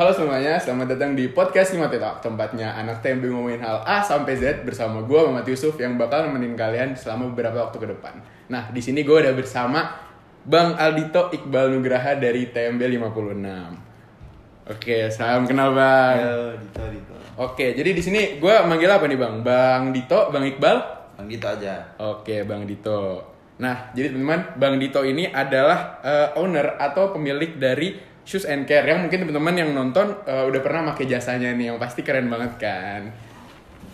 Halo semuanya, selamat datang di podcast Lima Talk Tempatnya anak TMB ngomongin hal A sampai Z Bersama gue Muhammad Yusuf yang bakal nemenin kalian selama beberapa waktu ke depan Nah, di sini gue udah bersama Bang Aldito Iqbal Nugraha dari TMB 56 Oke, salam kenal Bang Ayo, Dito, Dito. Oke, jadi di sini gue manggil apa nih Bang? Bang Dito, Bang Iqbal? Bang Dito aja. Oke, Bang Dito. Nah, jadi teman-teman, Bang Dito ini adalah eh, owner atau pemilik dari Shoes and Care yang mungkin teman-teman yang nonton eh, udah pernah pakai jasanya nih, yang pasti keren banget kan.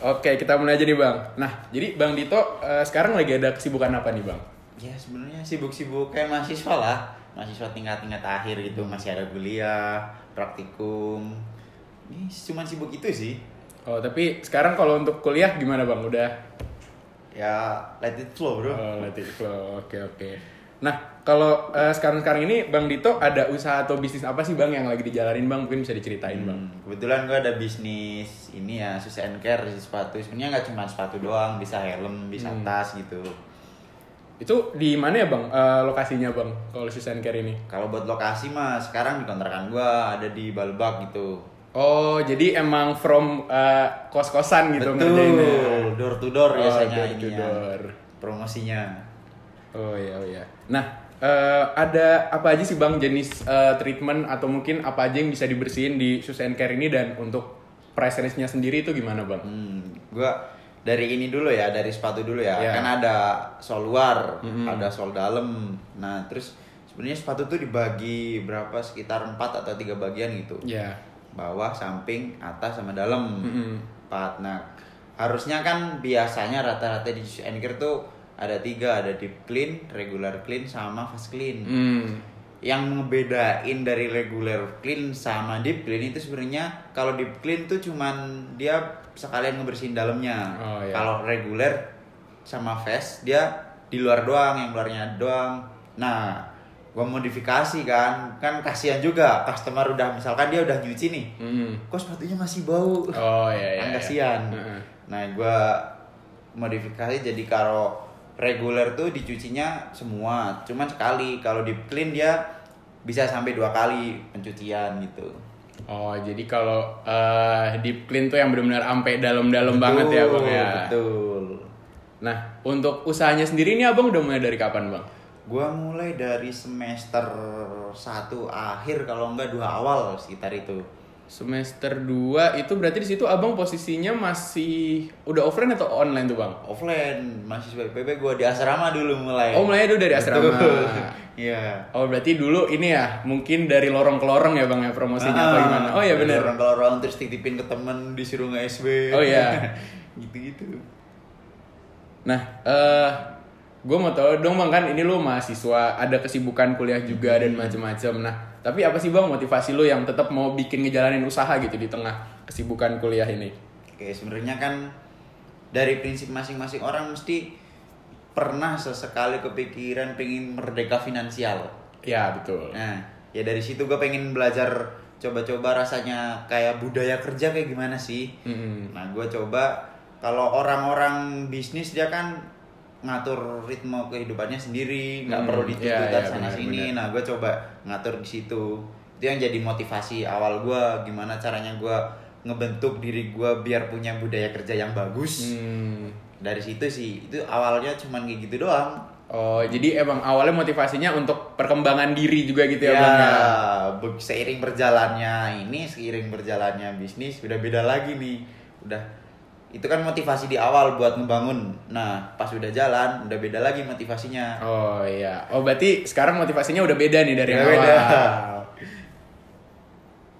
Oke, kita mulai aja nih Bang. Nah, jadi Bang Dito eh, sekarang lagi ada kesibukan apa nih Bang? Ya sebenarnya sibuk-sibuk kayak mahasiswa lah. Mahasiswa tingkat-tingkat akhir gitu, masih ada kuliah, praktikum. Ini cuma sibuk itu sih. Oh, tapi sekarang kalau untuk kuliah gimana Bang? Udah Ya let it flow, Bro. Oh, let it flow. Oke, oke. Nah, kalau eh, sekarang-sekarang ini Bang Dito ada usaha atau bisnis apa sih Bang yang lagi dijalanin Bang? Mungkin bisa diceritain Bang. Hmm, kebetulan gue ada bisnis ini ya, shoes and care sepatu. Sebenarnya nggak cuma sepatu doang, bisa helm, bisa Hmm. tas gitu. Itu di mana ya Bang eh, lokasinya Bang kalau Shoes and Care ini? Kalau buat lokasi mah sekarang di kontrakan gue ada di Balbak gitu. Oh, jadi emang from eh, kos-kosan gitu ngerjainnya. Betul, door to door Oh, biasanya door to door. Promosinya. Oh iya, oh iya. Nah, eh, ada apa aja sih Bang jenis eh, treatment atau mungkin apa aja yang bisa dibersihin di Shoes and Care ini dan untuk price range-nya sendiri itu gimana Bang? Hmm, gua dari ini dulu ya, dari sepatu dulu ya. Ya. Kan ada sol luar, Mhm. ada sol dalam. Nah, terus sebenarnya sepatu tuh dibagi berapa sekitar 4 atau tiga bagian gitu. Ya. Bawah, samping, atas sama dalam. Mm-mm. Empat. Nah, harusnya kan biasanya rata-rata di shoes and care tuh ada tiga, ada deep clean, regular clean, sama fast clean. Hmm. Yang ngebedain dari regular clean sama deep clean itu sebenarnya kalau deep clean tuh cuman dia sekalian ngebersihin dalamnya. Oh, iya. Kalau regular sama fast dia di luar doang, yang luarnya doang. Nah, gua modifikasi kan, kan kasihan juga customer udah misalkan dia udah nyuci nih, Hmm. kok sepatunya masih bau. Oh iya iya. kan iya. kasihan. Heeh. Nah, gua modifikasi jadi kalau reguler tuh dicucinya semua, cuman sekali. Kalau di clean dia bisa sampai dua kali pencucian gitu. Oh, jadi kalau eh, deep clean tuh yang benar-benar sampai dalam-dalam banget ya, Bang ya. Betul. Nah, untuk usahanya sendiri ini Abang udah mulai dari kapan, Bang? Gua mulai dari semester 1 akhir kalau enggak dua awal sekitar itu. Semester 2 itu berarti di situ Abang posisinya masih udah offline atau online tuh, Bang? Offline, mahasiswa IPB gua di asrama dulu mulai. Oh, mulainya dulu dari asrama. Iya. Oh, berarti dulu ini ya, mungkin dari lorong ke lorong ya, Bang ya promosinya apa gimana? Oh iya benar. Orang kalau orang terus titipin ke temen disuruh nge SB. Oh, iya. Gitu-gitu. Nah, eh gue mau tahu dong bang kan ini lu mahasiswa ada kesibukan kuliah juga dan macem-macem. Nah, tapi apa sih bang motivasi lu yang tetap mau bikin ngejalanin usaha gitu di tengah kesibukan kuliah ini? Oke, sebenarnya kan dari prinsip masing-masing orang mesti pernah sesekali kepikiran pengen merdeka finansial. Ya betul. Nah, ya dari situ gue pengen belajar coba-coba rasanya kayak budaya kerja kayak gimana sih. Mm-mm. Nah, gue coba kalau orang-orang bisnis dia kan ngatur ritme kehidupannya sendiri, nggak Hmm, perlu dituntut iya, sana benar, sini. benar. Nah, gue coba ngatur di situ. Itu yang jadi motivasi awal gue, gimana caranya gue ngebentuk diri gue biar punya budaya kerja yang bagus. Hmm. Dari situ sih, itu awalnya cuman kayak gitu doang. Oh, jadi emang awalnya motivasinya untuk perkembangan diri juga gitu ya, ya, bang ya? seiring berjalannya ini, seiring berjalannya bisnis, udah beda lagi nih. Udah itu kan motivasi di awal buat ngebangun. Nah, pas udah jalan, udah beda lagi motivasinya. Oh iya. Oh berarti sekarang motivasinya udah beda nih dari Udah awal. beda.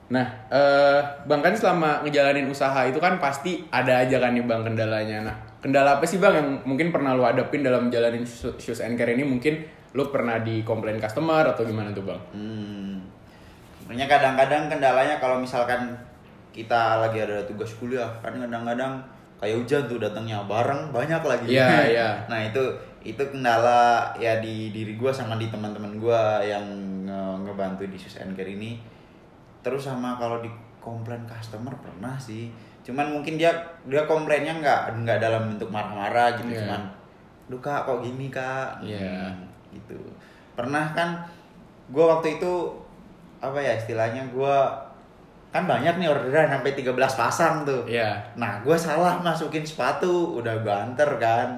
Nah, eh bang kan selama ngejalanin usaha itu kan pasti ada aja kan nih bang kendalanya. Nah, kendala apa sih bang yang mungkin pernah lu hadapin dalam jalanin shoes and care ini? Mungkin lu pernah dikomplain customer atau gimana tuh bang? Hmm. Sebenarnya kadang-kadang kendalanya kalau misalkan kita lagi ada tugas kuliah, kan kadang-kadang kayak hujan tuh datangnya bareng banyak lagi. Iya, iya. Nah, itu itu kendala ya di diri gua sama di teman-teman gua yang nge- ngebantu di Sus and Care ini. Terus sama kalau di komplain customer pernah sih. Cuman mungkin dia dia komplainnya nggak nggak dalam bentuk marah-marah gitu, Iya. cuman Duh kak kok gini kak Iya. Hmm, gitu pernah kan gue waktu itu apa ya istilahnya gue kan banyak nih orderan sampai 13 pasang tuh Iya. Nah, gue salah masukin sepatu, udah gue anter kan.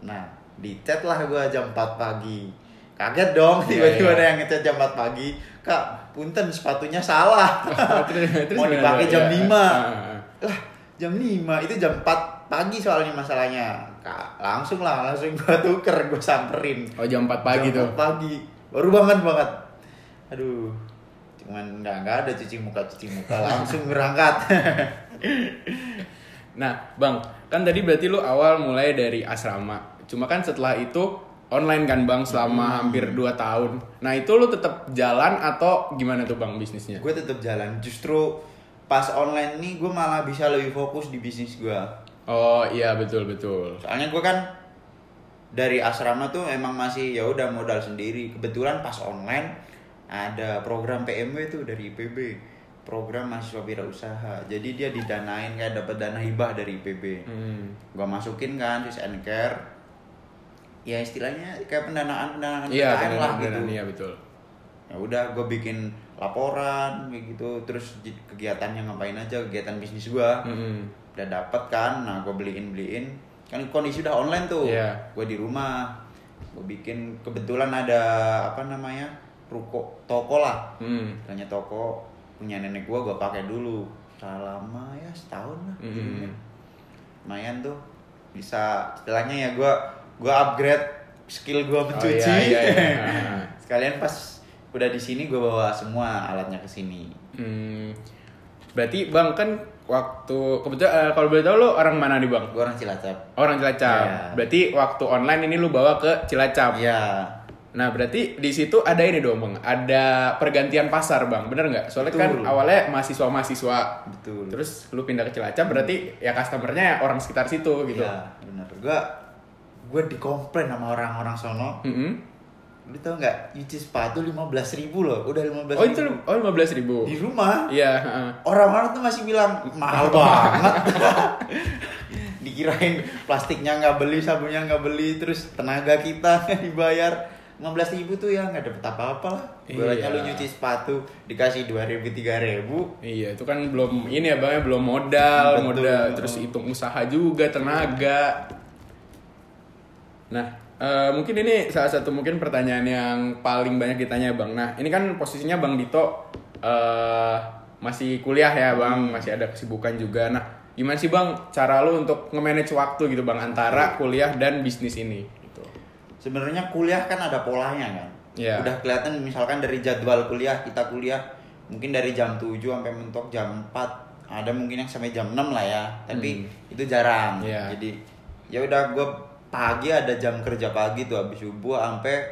Nah, di chat lah gue jam 4 pagi. Kaget dong, Iya, tiba-tiba iya. ada yang ngechat jam 4 pagi. Kak, punten sepatunya salah. Mau dipakai jam Iya. 5. Ah, ah. Lah, jam 5, itu jam 4 pagi soalnya masalahnya. Kak, langsung lah, langsung gue tuker, gue samperin. Oh jam 4 pagi Jam tuh. 4 pagi. Baru banget banget. Aduh. Cuman nggak nggak ada cuci muka cuci muka langsung berangkat. Nah, Bang, kan tadi berarti lu awal mulai dari asrama. Cuma kan setelah itu online kan, Bang, selama Hmm. hampir 2 tahun. Nah, itu lu tetap jalan atau gimana tuh, Bang, bisnisnya? gue tetap jalan justru pas online nih gue malah bisa lebih fokus di bisnis gue Oh, iya betul betul. soalnya gue kan dari asrama tuh emang masih ya udah modal sendiri kebetulan pas online ada program PMW tuh dari IPB program mahasiswa wirausaha. Jadi dia didanain kayak dapat dana hibah dari IPB Hmm. gue masukin kan and care ya istilahnya kayak pendanaan pendanaan Iya, PKM lah gitu. iya betul. ya udah gue bikin laporan kayak gitu. Terus kegiatannya ngapain aja kegiatan bisnis gue Mm-mm. udah dapet kan nah gue beliin beliin. Kan kondisi udah online tuh. Iya. gue di rumah. Gue bikin kebetulan ada apa namanya ruko toko lah Hmm. tanya toko punya nenek gue gue pakai dulu selama ya setahun lah Mm-mm. lumayan tuh bisa istilahnya ya gue gue upgrade skill gue mencuci Oh, iya, iya, iya. sekalian pas udah di sini gue bawa semua alatnya ke sini Hmm. Berarti Bang kan waktu kebetulan eh, kalau boleh tahu lu orang mana nih, Bang? gue orang cilacap Orang Cilacap. Iya. Berarti waktu online ini lu bawa ke Cilacap. Iya Nah, berarti di situ ada ini dong, Bang. Ada pergantian pasar, Bang. Bener nggak? Soalnya kan Betul. awalnya mahasiswa-mahasiswa. betul Terus lu pindah ke Cilacap berarti ya customernya orang sekitar situ gitu. Iya benar gue gue dikomplain sama orang-orang sono Mm-mm. lu tau nggak nyuci sepatu lima belas ribu loh udah lima belas Oh itu oh lima belas ribu. di rumah Iya. heeh. orang-orang tuh masih bilang mahal banget dikirain plastiknya nggak beli sabunnya nggak beli terus tenaga kita dibayar 15.000 ribu tuh ya nggak dapet apa-apa lah Ibaratnya Iya. lu nyuci sepatu dikasih 2.000 3.000 Iya, itu kan belum ini ya bang, ya, belum modal, Betul. modal terus hitung usaha juga, tenaga. Nah, eh, mungkin ini salah satu mungkin pertanyaan yang paling banyak ditanya bang. Nah, ini kan posisinya bang Dito eh masih kuliah ya bang, masih ada kesibukan juga. Nah, gimana sih bang cara lu untuk nge-manage waktu gitu bang antara kuliah dan bisnis ini? Sebenarnya kuliah kan ada polanya kan? Iya. udah kelihatan misalkan dari jadwal kuliah kita kuliah mungkin dari jam 7 sampai mentok jam 4 ada mungkin yang sampai jam 6 lah ya tapi itu jarang. Iya. jadi ya udah gue pagi ada jam kerja pagi tuh habis subuh sampai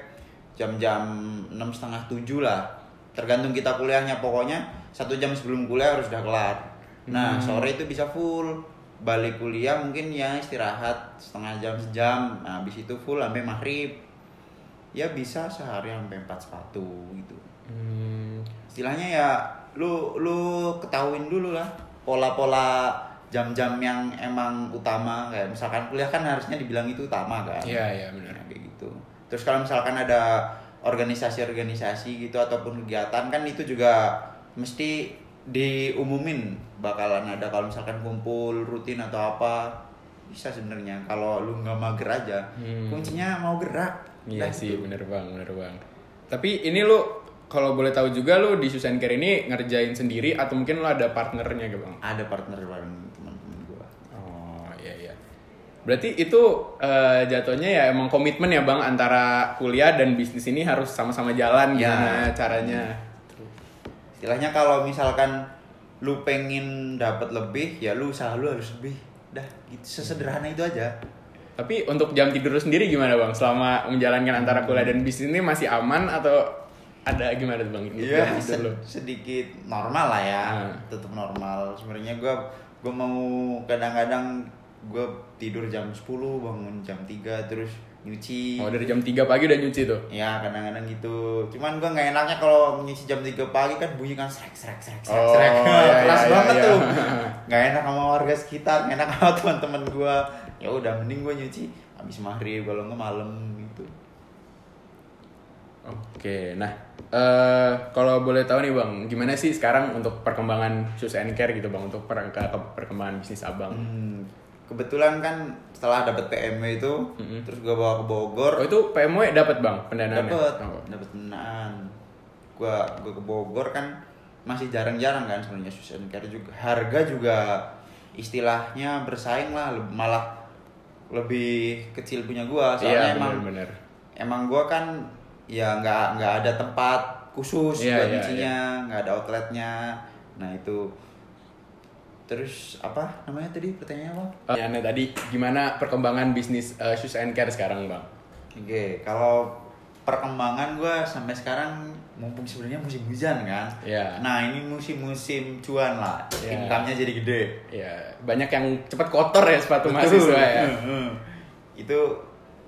jam-jam enam setengah tujuh lah. Tergantung kita kuliahnya. Pokoknya satu jam sebelum kuliah harus udah kelar. Nah sore itu bisa full balik kuliah mungkin ya istirahat setengah jam sejam. Nah, habis itu full sampai maghrib. Ya bisa sehari sampai empat sepatu gitu. Hmm, istilahnya ya lu lu ketahuin dulu lah pola-pola jam-jam yang emang utama. Kayak misalkan kuliah kan harusnya dibilang itu utama kan? Iya, iya, benar. Kayak gitu. Terus kalau misalkan ada organisasi-organisasi gitu ataupun kegiatan kan itu juga mesti diumumin bakalan ada kalau misalkan kumpul rutin atau apa bisa sebenarnya kalau lu nggak mager aja Hmm. kuncinya mau gerak Iya Dah, sih, gitu. bener bang, bener bang. Tapi ini lu kalau boleh tahu juga lu di Susan Care ini ngerjain sendiri atau mungkin lu ada partnernya gitu bang? ada partner bareng teman-teman gua Oh iya iya. Berarti itu eh, jatuhnya ya emang komitmen ya bang antara kuliah dan bisnis ini harus sama-sama jalan Ya. gimana caranya? Istilahnya kalau misalkan lu pengen dapat lebih ya lu usaha lu harus lebih dah gitu sesederhana itu aja Tapi untuk jam tidur lu sendiri gimana bang? Selama menjalankan antara kuliah dan bisnis ini masih aman atau ada gimana bang? Iya, sed- lu? sedikit normal lah ya, Hmm. tetap normal. Sebenarnya gue gue mau kadang-kadang gue tidur jam 10 bangun jam 3 terus nyuci. Oh dari jam 3 pagi udah nyuci tuh? Ya kadang-kadang gitu. Cuman gue nggak enaknya kalau nyuci jam 3 pagi kan bunyi kan srek srek srek srek Oh, srek. iya, Keras iya, banget iya. tuh. Nggak enak sama warga sekitar, nggak enak sama teman-teman gue. Ya udah mending gue nyuci habis maghrib kalau nggak malam gitu. Oke, nah eh kalau boleh tahu nih bang, gimana sih sekarang untuk perkembangan shoes and care gitu bang, untuk per- ke- ke- perkembangan bisnis abang? Hmm, kebetulan kan setelah dapat PMW itu, Mm-mm. terus gue bawa ke Bogor, Oh itu PMW dapat bang pendanaannya? dapat Oh. dapat pendanaan. Gua gua ke Bogor kan masih jarang-jarang kan sebenarnya shoes and care juga. Harga juga istilahnya bersaing lah, malah lebih kecil punya gua soalnya Iya emang benar-benar. emang gua kan ya nggak nggak ada tempat khusus Iya, buat iya, nyucinya nggak ada outletnya nah itu terus apa namanya tadi pertanyaannya apa Pertanyaannya tadi gimana perkembangan bisnis eh, shoes and care sekarang bang? oke kalau perkembangan gua sampai sekarang mumpung sebenarnya musim hujan kan Iya. nah ini musim-musim cuan lah Iya. income-nya jadi gede Ya banyak yang cepat kotor ya sepatu Betul. mahasiswa ya. Itu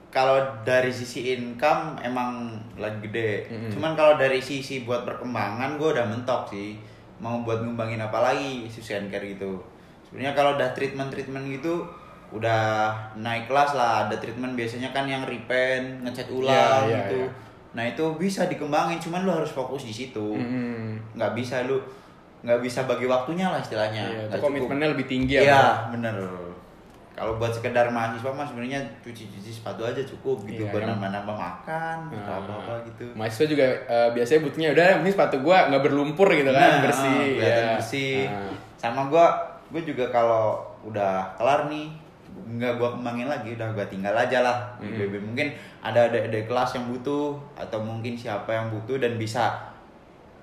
kalau dari sisi income emang lagi gede Mm-mm. cuman kalau dari sisi buat perkembangan gue udah mentok sih mau buat ngembangin apa lagi susan care gitu sebenarnya kalau udah treatment treatment gitu udah naik kelas lah ada treatment biasanya kan yang repaint ngecat ulang Iya, iya, gitu iya. nah itu bisa dikembangin cuman lu harus fokus di situ Mm-mm. nggak bisa lu nggak bisa bagi waktunya lah istilahnya Iya, cukup. komitmennya lebih tinggi ya. Iya, Bang? bener. Kalau buat sekedar mahasiswa mah sebenarnya cuci-cuci sepatu aja cukup gitu Iya, buat yang- nambah-nambah makan atau Nah, apa-apa gitu. Mahasiswa juga eh, biasanya butuhnya udah penting sepatu gua nggak berlumpur gitu kan, Nah, bersih. ya. bersih. Nah. Sama gua gua juga kalau udah kelar nih nggak gua kembangin lagi udah gua tinggal aja lah Mm. BB mungkin ada adik-adik kelas yang butuh atau mungkin siapa yang butuh dan bisa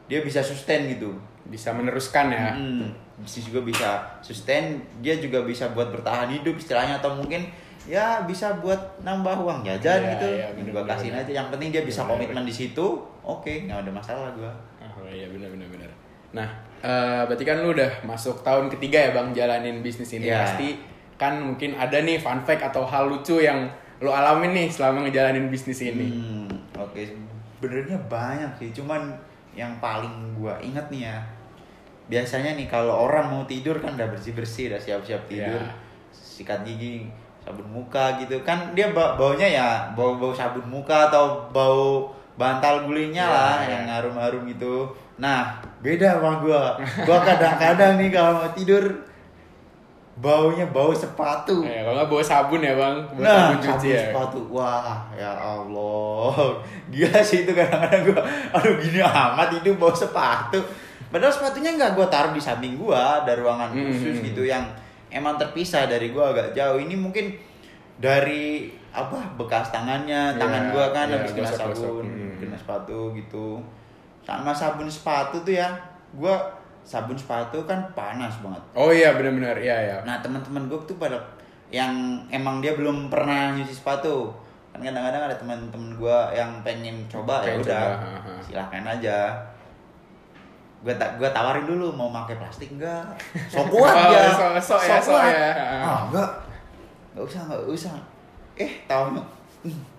dia bisa sustain gitu bisa meneruskan ya. Hmm, bisnis juga bisa sustain, dia juga bisa buat bertahan hidup istilahnya atau mungkin ya bisa buat nambah uang jajan Iya, gitu. iya, bener, gua bener, kasihin bener. aja. Yang penting dia bisa Bener, komitmen di situ, oke, nggak ada masalah gua. Oh iya benar benar benar. Nah, eh, berarti kan lu udah masuk tahun ketiga ya Bang jalanin bisnis ini. Iya. Pasti kan mungkin ada nih fun fact atau hal lucu yang lu alamin nih selama ngejalanin bisnis ini. Hmm, oke, sebenarnya banyak sih, cuman yang paling gua inget nih ya. Biasanya nih kalau orang mau tidur kan udah bersih-bersih, udah siap-siap tidur. Iya. Sikat gigi, sabun muka gitu. Kan dia ba- baunya ya bau-bau sabun muka atau bau bantal gulingnya Iya, lah iya. yang harum-harum itu. Nah, beda sama gua. Gua kadang-kadang nih kalau mau tidur baunya bau sepatu. Ya, kalau nggak bawa sabun ya Bang, bawa Nah, sabun cuci sabun ya. sepatu. Wah, ya Allah. Gila sih itu kadang-kadang gua aduh gini amat itu bawa sepatu. Padahal sepatunya nggak gua taruh di samping gua, ada ruangan Hmm, khusus hmm, gitu yang emang terpisah dari gua agak jauh. Ini mungkin dari apa bekas tangannya, Iya, tangan gua kan iya, habis kena sabun, Hmm. kena sepatu gitu. Sama sabun sepatu tuh ya, gua sabun sepatu kan panas banget. Oh iya benar-benar, iya ya. Nah teman-teman gue tuh pada yang emang dia belum pernah nyuci sepatu kan kadang-kadang ada teman-teman gue yang pengen coba ya udah silahkan aja gue ta gua tawarin dulu mau pakai plastik enggak sok kuat Oh, dia sok- sok ya, sok kuat. ya. ah enggak enggak usah enggak usah eh tahu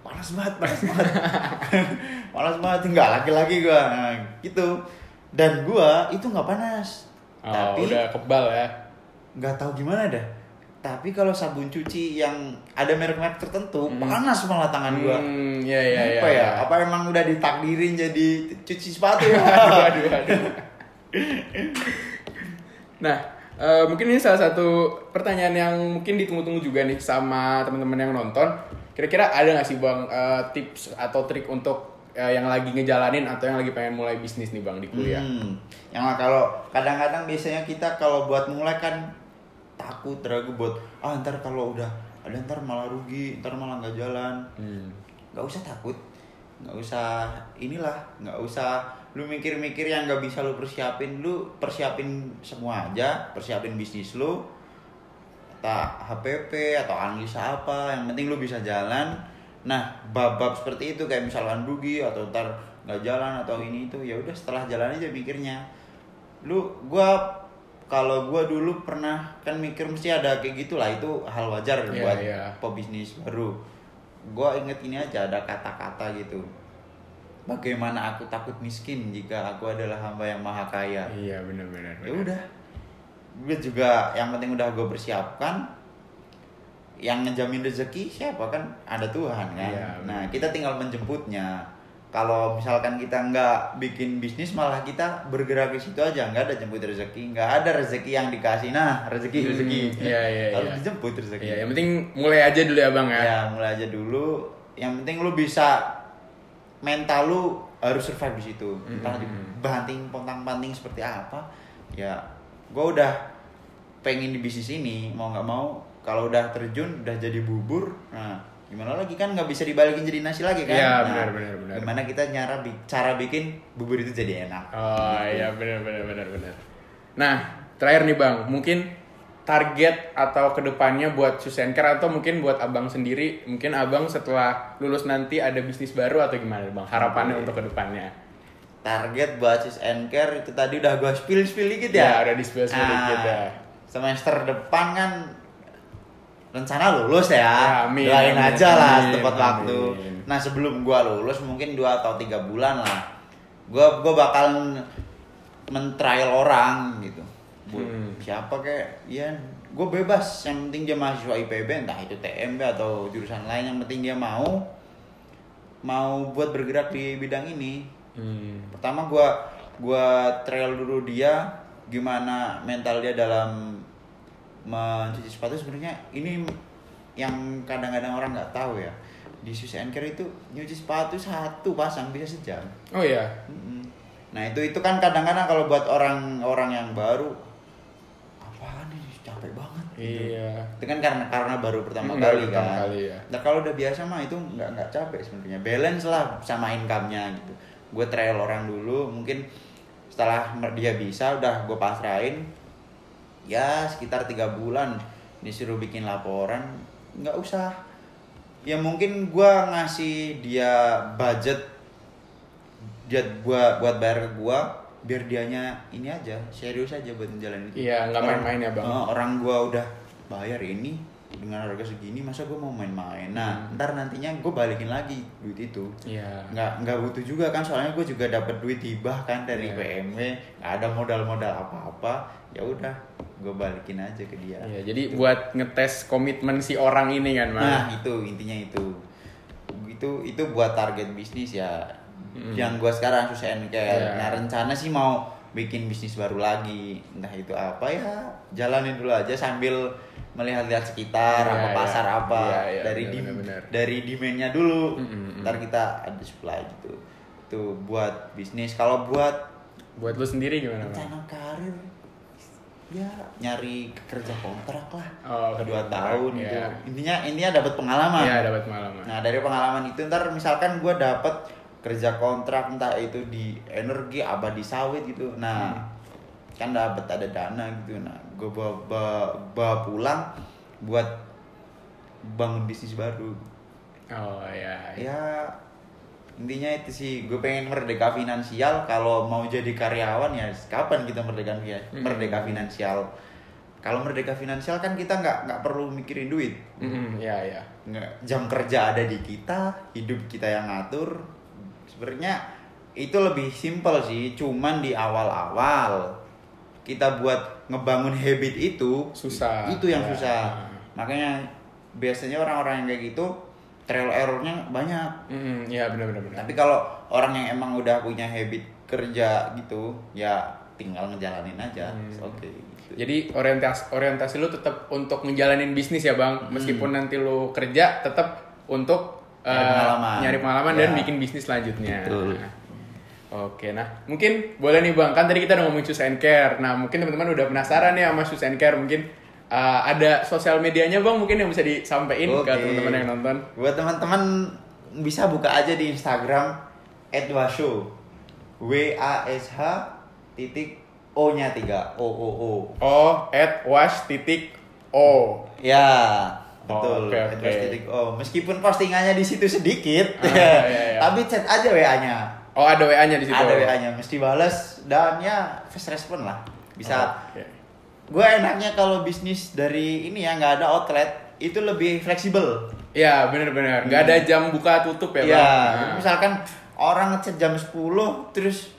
panas banget panas banget panas banget enggak lagi-lagi gue nah, gitu dan gue itu nggak panas Oh, tapi udah kebal ya. nggak tahu gimana dah tapi kalau sabun cuci yang ada merek-merek tertentu Hmm. panas malah tangan gua Hmm, iya iya iya. apa ya iya. apa emang udah ditakdirin jadi cuci sepatu aduh, aduh, aduh. Nah, eh, mungkin ini salah satu pertanyaan yang mungkin ditunggu-tunggu juga nih sama teman-teman yang nonton. Kira-kira ada nggak sih bang eh, tips atau trik untuk eh, yang lagi ngejalanin atau yang lagi pengen mulai bisnis nih bang di kuliah? Hmm. yang kalau kadang-kadang biasanya kita kalau buat mulai kan takut ragu buat ah ntar kalau udah ada ntar malah rugi ntar malah nggak jalan Hmm. nggak usah takut nggak usah inilah nggak usah lu mikir-mikir yang nggak bisa lu persiapin lu persiapin semua aja persiapin bisnis lu tak HPP atau analisa apa yang penting lu bisa jalan. Nah bab-bab seperti itu kayak misalkan rugi atau ntar nggak jalan atau ini itu ya udah setelah jalan aja mikirnya. Lu gua kalau gua dulu pernah kan mikir mesti ada kayak gitulah itu hal wajar Iya, buat iya. pebisnis baru. Gua inget ini aja ada kata-kata gitu bagaimana aku takut miskin jika aku adalah hamba yang maha kaya? Iya benar-benar. ya udah. Gue juga yang penting udah gue persiapkan. Yang ngejamin rezeki siapa? Kan ada Tuhan kan? Iya, nah kita tinggal menjemputnya. Kalau misalkan kita nggak bikin bisnis malah kita bergerak di situ aja. Nggak ada jemput rezeki. Nggak ada rezeki yang dikasih. Nah rezeki Hmm, rezeki. iya, iya, harus iya. dijemput rezeki. Iya, yang penting mulai aja dulu ya bang ya. ya mulai aja dulu. Yang penting lu bisa mental lu harus survive di situ entah Mm-mm. dibanting pontang panting seperti apa ya gue udah pengen di bisnis ini mau nggak mau kalau udah terjun udah jadi bubur nah gimana lagi kan nggak bisa dibalikin jadi nasi lagi kan Iya, Nah, benar, benar, benar. gimana kita bi- cara bikin bubur itu jadi enak Oh iya benar benar benar benar. Nah terakhir nih bang, mungkin target atau ke depannya buat Susenker atau mungkin buat abang sendiri, mungkin abang setelah lulus nanti ada bisnis baru atau gimana bang? Harapannya Oke. untuk ke depannya? target buat care itu tadi udah gue spill spill dikit Ya, ya udah di-spill-spill dikit ya. semester depan kan rencana lulus ya, Ya, amin, doain amin, aja lah amin, tepat amin. waktu nah sebelum gua lulus mungkin dua atau tiga bulan lah gua gua bakal men-trial orang gitu Bu, Hmm. siapa kayak ya gue bebas yang penting dia mahasiswa IPB entah itu TMB atau jurusan lain yang penting dia mau mau buat bergerak di bidang ini Hmm. pertama gua gua trial dulu dia gimana mental dia dalam mencuci sepatu sebenarnya ini yang kadang-kadang orang nggak tahu ya di Swiss Care itu nyuci sepatu satu pasang bisa sejam Oh iya. Mm-mm. nah itu itu kan kadang-kadang kalau buat orang-orang yang baru apaan nih capek banget gitu. Iya. itu kan karena karena baru pertama Hmm, kali baru pertama kan kali, ya. nah kalau udah biasa mah itu nggak nggak capek sebenarnya balance lah sama income-nya gitu gue trial orang dulu mungkin setelah dia bisa udah gue pasrahin ya sekitar tiga bulan disuruh bikin laporan nggak usah ya mungkin gue ngasih dia budget dia buat buat bayar ke gue biar dianya ini aja serius aja buat menjalani itu Iya, nggak main-main ya, Bang. Oh, orang gua udah bayar ini dengan harga segini masa gua mau main-main nah Hmm. ntar nantinya gue balikin lagi duit itu Iya. nggak nggak butuh juga kan soalnya gue juga dapat duit hibah kan dari Iya. PMW nggak ada modal-modal apa-apa ya udah gue balikin aja ke dia Iya, jadi buat ngetes komitmen si orang ini kan, Bang. nah itu intinya itu itu itu buat target bisnis ya Mm. yang gue sekarang susah kayak Iya. nah rencana sih mau bikin bisnis baru lagi entah itu apa ya jalanin dulu aja sambil melihat-lihat sekitar Iya, apa iya. pasar apa Iya, iya, dari benar, di benar, benar. dari demandnya dulu Mm, mm, mm. ntar kita ada supply gitu itu buat bisnis kalau buat Buat lu sendiri gimana, Bang? rencana karir ya nyari kerja kontrak lah Oh, dua tahun iya. gitu intinya intinya dapat pengalaman Iya, dapat pengalaman. Nah dari pengalaman itu ntar misalkan gue dapet kerja kontrak entah itu di energi abadi sawit gitu, nah Hmm. kan dapet ada dana gitu, nah gue bawa, bawa, bawa pulang buat bangun bisnis baru. Oh, iya. Ya intinya itu sih gue pengen merdeka finansial kalau mau jadi karyawan ya kapan kita merdeka Hmm. merdeka finansial kalau merdeka finansial kan kita nggak nggak perlu mikirin duit Mm-mm, iya, iya. nggak jam kerja ada di kita hidup kita yang ngatur sebenarnya itu lebih simpel sih cuman di awal-awal kita buat ngebangun habit itu Susah. itu yang Ya. susah makanya biasanya orang-orang yang kayak gitu trial errornya banyak Mm-mm, iya, benar benar benar. tapi kalau orang yang emang udah punya habit kerja gitu ya tinggal ngejalanin aja Hmm. oke gitu. Jadi orientasi orientasi lu tetap untuk ngejalanin bisnis ya, Bang. Meskipun nanti lu kerja tetap untuk Nyari pengalaman. nyari pengalaman dan Ya. bikin bisnis selanjutnya. Betul. Nah, Oke, nah mungkin boleh nih bang, kan tadi kita udah ngomongin Shoes and Care. Nah mungkin teman-teman udah penasaran ya sama Shoes and Care. Mungkin eh, ada sosial medianya bang, mungkin yang bisa disampaikan ke teman-teman yang nonton. Buat teman-teman bisa buka aja di Instagram @washo. W A S H titik O nya 3 O O O. Oh, at wash titik o. Ya, Oh, betul. oke, oke. @wash titik O. Meskipun postingannya di situ sedikit, Ah, iya, iya. tapi chat aja WA-nya. Oh ada WA-nya di situ. Ada WA-nya, mesti balas dan ya fast respon lah. Bisa. Oke. Gue enaknya kalau bisnis dari ini ya nggak ada outlet itu lebih fleksibel. Ya benar-benar. Gak ada jam buka tutup ya Iya, bang. jadi misalkan orang ngechat jam 10 terus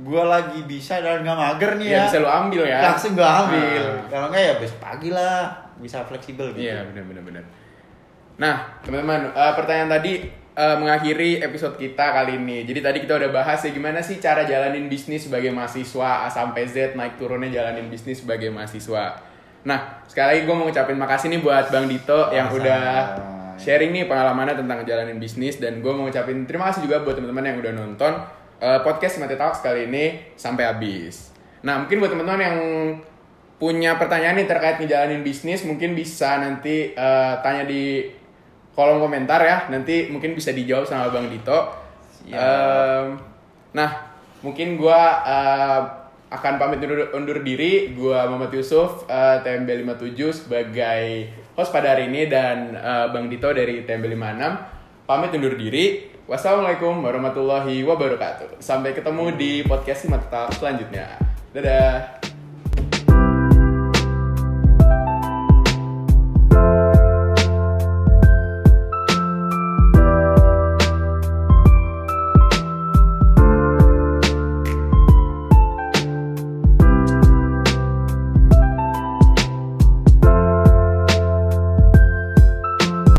gua lagi bisa dan nggak mager nih Ya, ya. bisa lu ambil ya. Langsung gua ambil. Ah. Kalau enggak ya besok pagi lah, bisa fleksibel gitu. Iya benar benar benar. Nah teman-teman eh, pertanyaan tadi eh, mengakhiri episode kita kali ini. Jadi tadi kita udah bahas ya gimana sih cara jalanin bisnis sebagai mahasiswa A sampai Z naik turunnya jalanin bisnis sebagai mahasiswa. Nah, sekali lagi gue mau ngucapin makasih nih buat Bang Dito yang Sama-sama. udah sharing nih pengalamannya tentang jalanin bisnis dan gue mau ngucapin terima kasih juga buat teman-teman yang udah nonton eh, podcast Mati Talks kali ini sampai habis. Nah, mungkin buat teman-teman yang punya pertanyaan nih terkait ngejalanin bisnis mungkin bisa nanti eh, tanya di kolom komentar ya. Nanti mungkin bisa dijawab sama Bang Dito. Siap. Em, nah mungkin gua eh, akan pamit undur, undur diri. Gua Muhammad Yusuf eh, TMB 57 sebagai host pada hari ini dan eh, Bang Dito dari TMB 56 pamit undur diri wassalamualaikum warahmatullahi wabarakatuh. Sampai ketemu di podcast Mata selanjutnya. Dadah